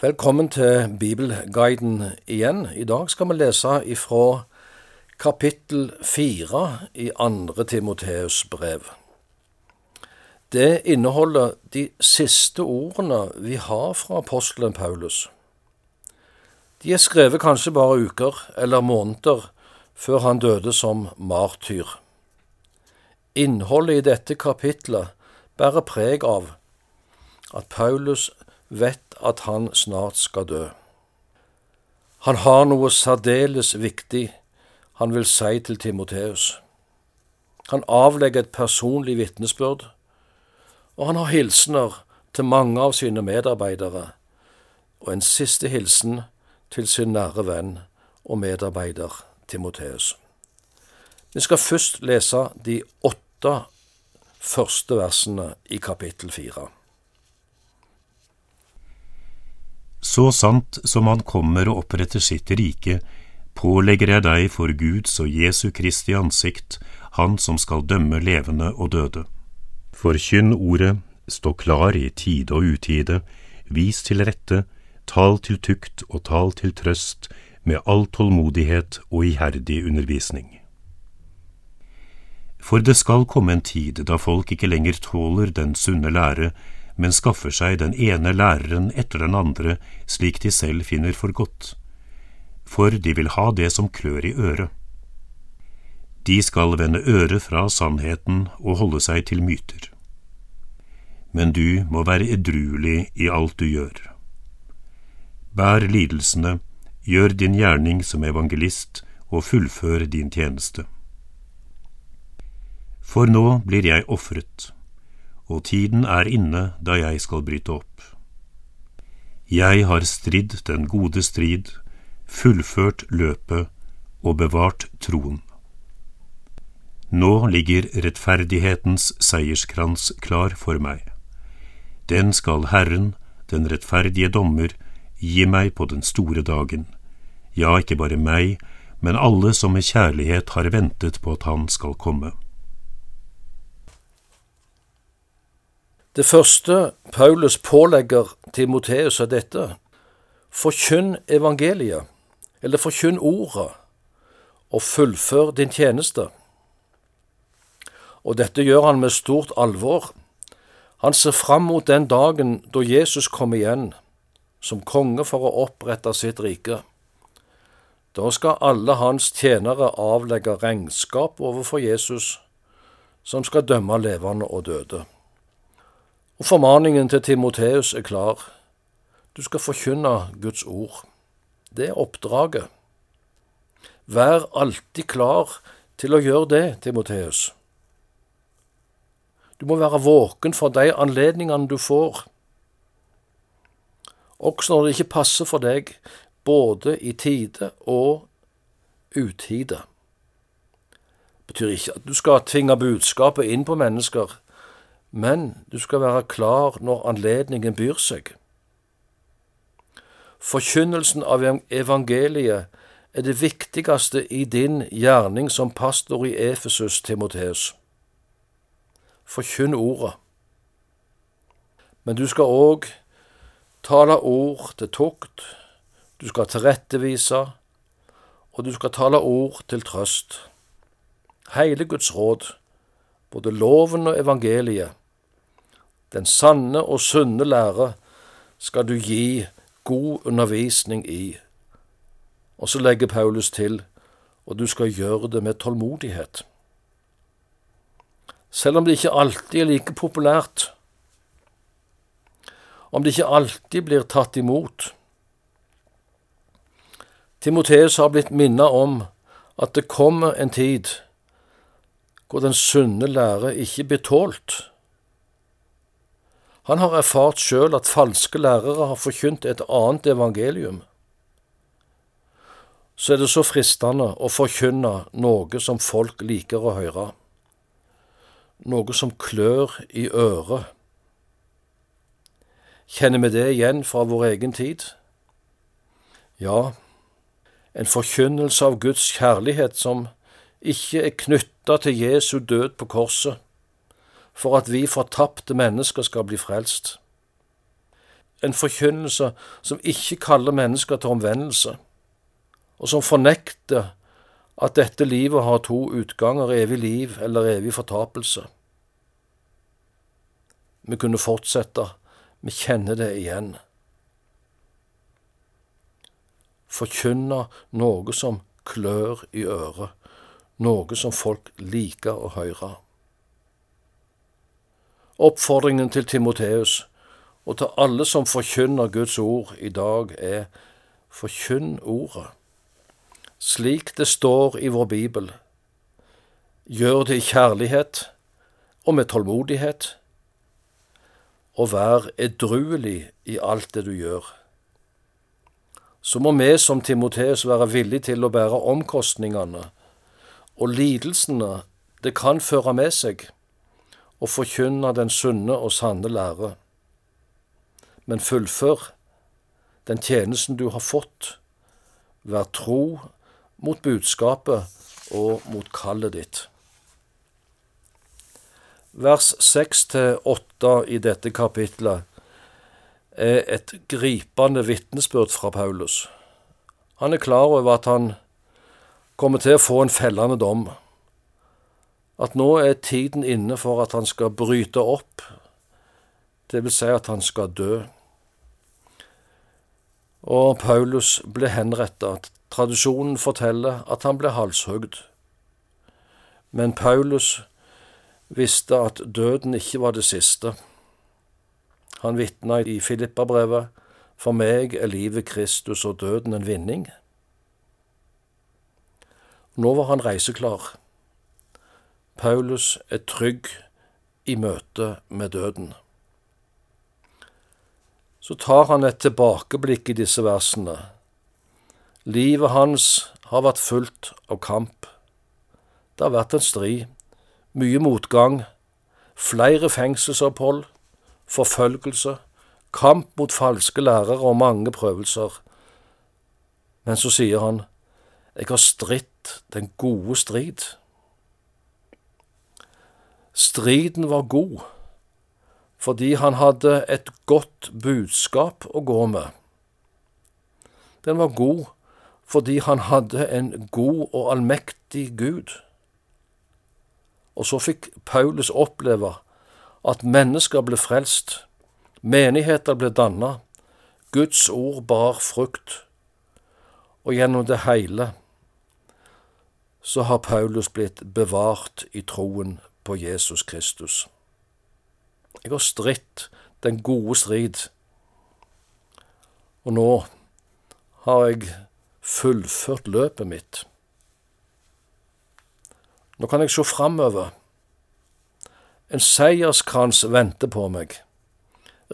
Velkommen til Bibelguiden igjen. I dag skal vi lese ifra kapittel fire i andre Timoteus brev. Det inneholder de siste ordene vi har fra apostelen Paulus. De er skrevet kanskje bare uker eller måneder før han døde som martyr. Innholdet i dette kapitlet bærer preg av at Paulus vet at han snart skal dø. Han har noe særdeles viktig han vil si til Timoteus. Han avlegger et personlig vitnesbyrd, og han har hilsener til mange av sine medarbeidere, og en siste hilsen til sin nære venn og medarbeider Timoteus. Vi skal først lese de åtte første versene i kapittel fire. Så sant som han kommer og oppretter sitt rike, pålegger jeg deg for Guds og Jesu Kristi ansikt, Han som skal dømme levende og døde. Forkynn ordet, stå klar i tide og utide, vis til rette, tal til tukt og tal til trøst, med all tålmodighet og iherdig undervisning. For det skal komme en tid da folk ikke lenger tåler den sunne lære, men skaffer seg den ene læreren etter den andre slik de selv finner for godt, for de vil ha det som klør i øret. De skal vende øret fra sannheten og holde seg til myter. Men du må være edruelig i alt du gjør. Bær lidelsene, gjør din gjerning som evangelist og fullfør din tjeneste. For nå blir jeg ofret og tiden er inne da jeg skal bryte opp. Jeg har stridd den gode strid, fullført løpet og bevart troen. Nå ligger rettferdighetens seierskrans klar for meg. Den skal Herren, den rettferdige dommer, gi meg på den store dagen. Ja, ikke bare meg, men alle som med kjærlighet har ventet på at Han skal komme. Det første Paulus pålegger Timoteus er dette. Forkynn evangeliet, eller forkynn ordet, og fullfør din tjeneste. Og dette gjør han med stort alvor. Han ser fram mot den dagen da Jesus kommer igjen, som konge for å opprette sitt rike. Da skal alle hans tjenere avlegge regnskap overfor Jesus, som skal dømme levende og døde. Og formaningen til Timoteus er klar. Du skal forkynne Guds ord. Det er oppdraget. Vær alltid klar til å gjøre det, Timoteus. Du må være våken for de anledningene du får, også når det ikke passer for deg, både i tide og utide. Det betyr ikke at du skal tvinge budskapet inn på mennesker, men du skal være klar når anledningen byr seg. Forkynnelsen av evangeliet er det viktigste i din gjerning som pastor i Efesus, Timoteus. Forkynn ordet. Men du skal òg tale ord til tukt, du skal tilrettevise, og du skal tale ord til trøst. Hele Guds råd, både loven og evangeliet, den sanne og sunne lære skal du gi god undervisning i. Og så legger Paulus til, og du skal gjøre det med tålmodighet. Selv om det ikke alltid er like populært, om det ikke alltid blir tatt imot. Timoteus har blitt minnet om at det kommer en tid hvor den sunne lære ikke blir tålt han har erfart sjøl at falske lærere har forkynt et annet evangelium. Så er det så fristende å forkynne noe som folk liker å høre, noe som klør i øret. Kjenner vi det igjen fra vår egen tid? Ja, en forkynnelse av Guds kjærlighet som ikke er knytta til Jesu død på korset for at vi fortapte mennesker skal bli frelst. en forkynnelse som ikke kaller mennesker til omvendelse, og som fornekter at dette livet har to utganger, evig liv eller evig fortapelse. Vi kunne fortsette, vi kjenner det igjen. Forkynne noe som klør i øret, noe som folk liker å høre. Oppfordringen til Timoteus og til alle som forkynner Guds ord i dag, er forkynn ordet, slik det står i vår bibel. Gjør det i kjærlighet og med tålmodighet, og vær edruelig i alt det du gjør. Så må vi som Timoteus være villige til å bære omkostningene og lidelsene det kan føre med seg, og forkynne den sunne og sanne lære men fullfør den tjenesten du har fått. Vær tro mot budskapet og mot kallet ditt. Vers 6-8 i dette kapitlet er et gripende vitnesbyrd fra Paulus. Han er klar over at han kommer til å få en fellende dom, at nå er tiden inne for at han skal bryte opp, det vil si at han skal dø og Paulus ble henrettet. Tradisjonen forteller at han ble halshugd. Men Paulus visste at døden ikke var det siste. Han vitna i Filippabrevet For meg er livet Kristus og døden en vinning. Nå var han reiseklar. Paulus er trygg i møte med døden så tar han et tilbakeblikk i disse versene. Livet hans har vært fullt av kamp. Det har vært en strid, mye motgang, flere fengselsopphold, forfølgelse, kamp mot falske lærere og mange prøvelser. Men så sier han, jeg har stritt den gode strid. Striden var god fordi han hadde et godt budskap å gå med. Den var god fordi han hadde en god og allmektig Gud. Og så fikk Paulus oppleve at mennesker ble frelst, menigheter ble danna, Guds ord bar frukt, og gjennom det hele så har Paulus blitt bevart i troen på Jesus Kristus. Jeg har stritt den gode strid, og nå har jeg fullført løpet mitt. Nå kan jeg se framover. En seierskrans venter på meg.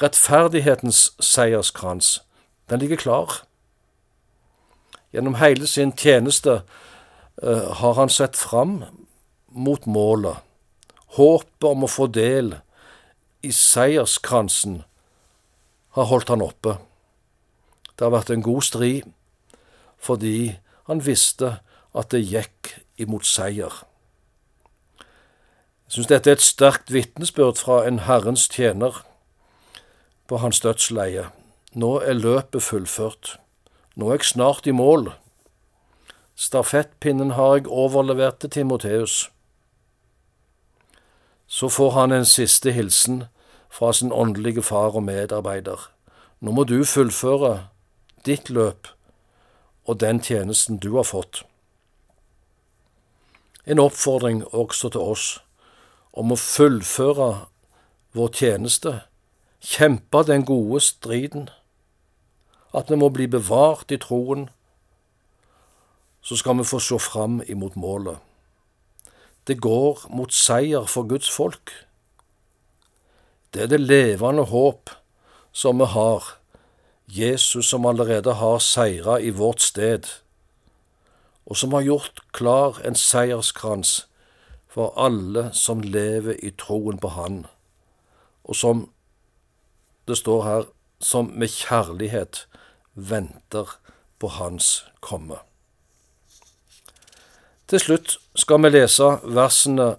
Rettferdighetens seierskrans, den ligger klar. Gjennom hele sin tjeneste uh, har han sett fram mot målet, håpet om å få del i seierskransen har holdt han oppe. Det har vært en god strid fordi han visste at det gikk imot seier. Jeg syns dette er et sterkt vitnesbyrd fra en Herrens tjener på hans dødsleie. Nå er løpet fullført. Nå er jeg snart i mål. Stafettpinnen har jeg overlevert til Timoteus. Så får han en siste hilsen fra sin åndelige far og medarbeider. Nå må du fullføre ditt løp og den tjenesten du har fått. En oppfordring også til oss om å fullføre vår tjeneste, kjempe den gode striden, at vi må bli bevart i troen, så skal vi få se fram imot målet. Det går mot seier for Guds folk. Det er det levende håp som vi har, Jesus som allerede har seira i vårt sted, og som har gjort klar en seierskrans for alle som lever i troen på Han, og som det står her, som med kjærlighet venter på Hans komme. Til slutt skal vi lese versene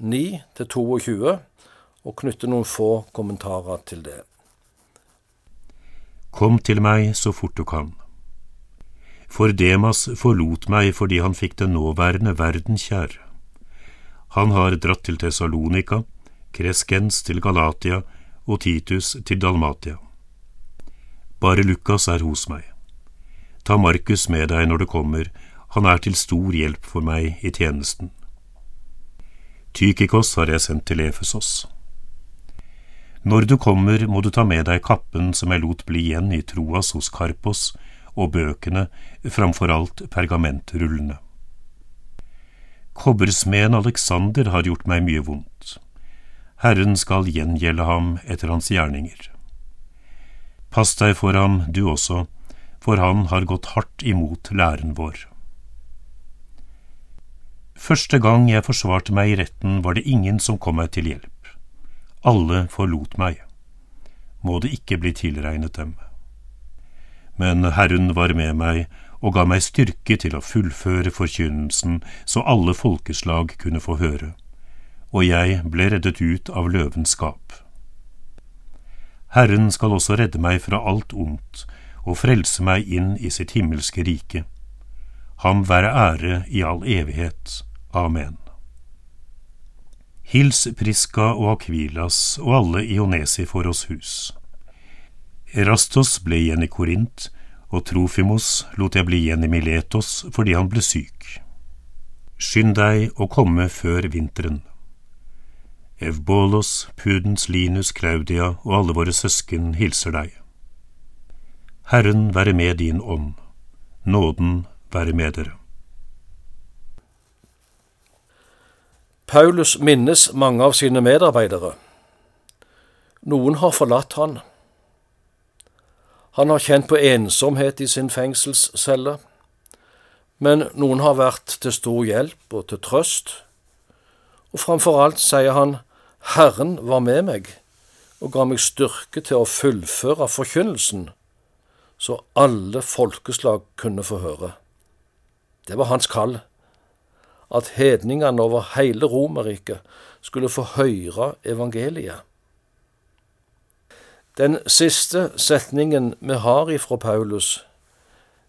9 til 22 og knytte noen få kommentarer til det. Kom til meg så fort du kan. For Demas forlot meg fordi han fikk den nåværende verden kjær. Han har dratt til Tessalonika, Kreskens til Galatia og Titus til Dalmatia. Bare Lukas er hos meg. Ta Markus med deg når du kommer, han er til stor hjelp for meg i tjenesten. Tykikos har jeg sendt til Efesos. Når du kommer, må du ta med deg kappen som jeg lot bli igjen i Troas hos Karpos, og bøkene, framfor alt pergamentrullene. Kobbersmeden Alexander har gjort meg mye vondt. Herren skal gjengjelde ham etter hans gjerninger. Pass deg for ham, du også, for han har gått hardt imot læren vår. Første gang jeg forsvarte meg i retten, var det ingen som kom meg til hjelp. Alle forlot meg. Må det ikke bli tilregnet dem. Men Herren var med meg og ga meg styrke til å fullføre forkynnelsen så alle folkeslag kunne få høre, og jeg ble reddet ut av løvens skap. Herren skal også redde meg fra alt ondt og frelse meg inn i sitt himmelske rike. Ham være ære i all evighet. Amen. Hils Priska og Akvilas og alle Ionesiforos Onesiforos hus. Erastos ble igjen i Korint, og Trofimos lot jeg bli igjen i Miletos fordi han ble syk. Skynd deg å komme før vinteren. Evbolos, Pudens, Linus, Claudia og alle våre søsken hilser deg. Herren være med din ånd. Nåden være med dere. Paulus minnes mange av sine medarbeidere. Noen har forlatt han. Han har kjent på ensomhet i sin fengselscelle, men noen har vært til stor hjelp og til trøst, og framfor alt sier han Herren var med meg og ga meg styrke til å fullføre forkynnelsen, så alle folkeslag kunne få høre. Det var hans kall, at hedningene over hele Romerriket skulle få høre evangeliet. Den siste setningen vi har ifra Paulus,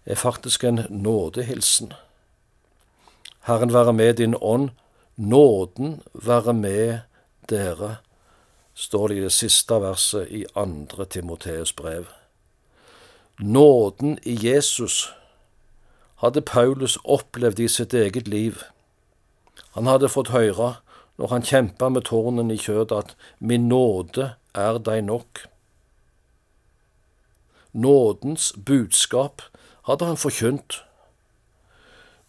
er faktisk en nådehilsen. Herren være med din ånd, nåden være med dere, står det i det siste verset i andre Timoteus brev. Nåden i Jesus hadde Paulus opplevd i sitt eget liv. Han hadde fått høre, når han kjempa med tårnen i kjødet, at min nåde er deg nok. Nådens budskap hadde han forkynt.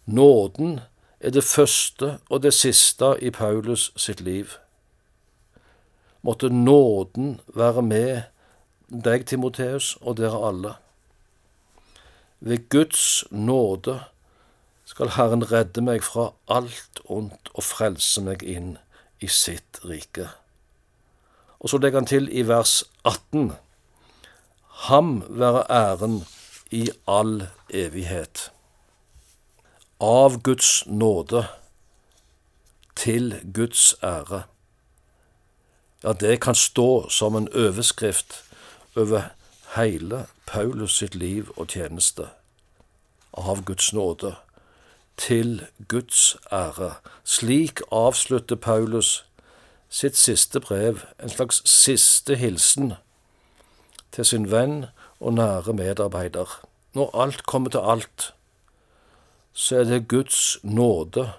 Nåden er det første og det siste i Paulus sitt liv. Måtte nåden være med deg, Timoteus, og dere alle. Ved Guds nåde skal Herren redde meg fra alt ondt og frelse meg inn i sitt rike. Og så legger han til i vers 18. Ham være æren i all evighet. Av Guds nåde til Guds ære. Ja, det kan stå som en overskrift over hele Paulus sitt liv og tjeneste. Av Guds nåde til Guds ære. Slik avslutter Paulus sitt siste brev, en slags siste hilsen til sin venn og nære medarbeider. Når alt kommer til alt, så er det Guds nåde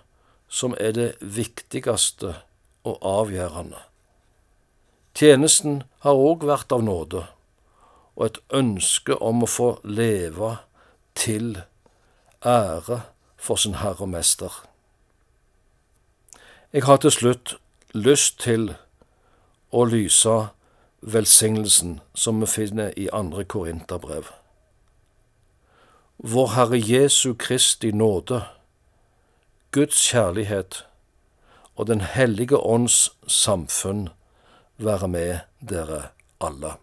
som er det viktigste og avgjørende. Tjenesten har òg vært av nåde, og et ønske om å få leve til ære for sin Herre og Mester. Jeg har til slutt lyst til å lyse velsignelsen som vi finner i andre Korinterbrev. Vår Herre Jesu Kristi nåde, Guds kjærlighet og Den hellige ånds samfunn være med dere alle.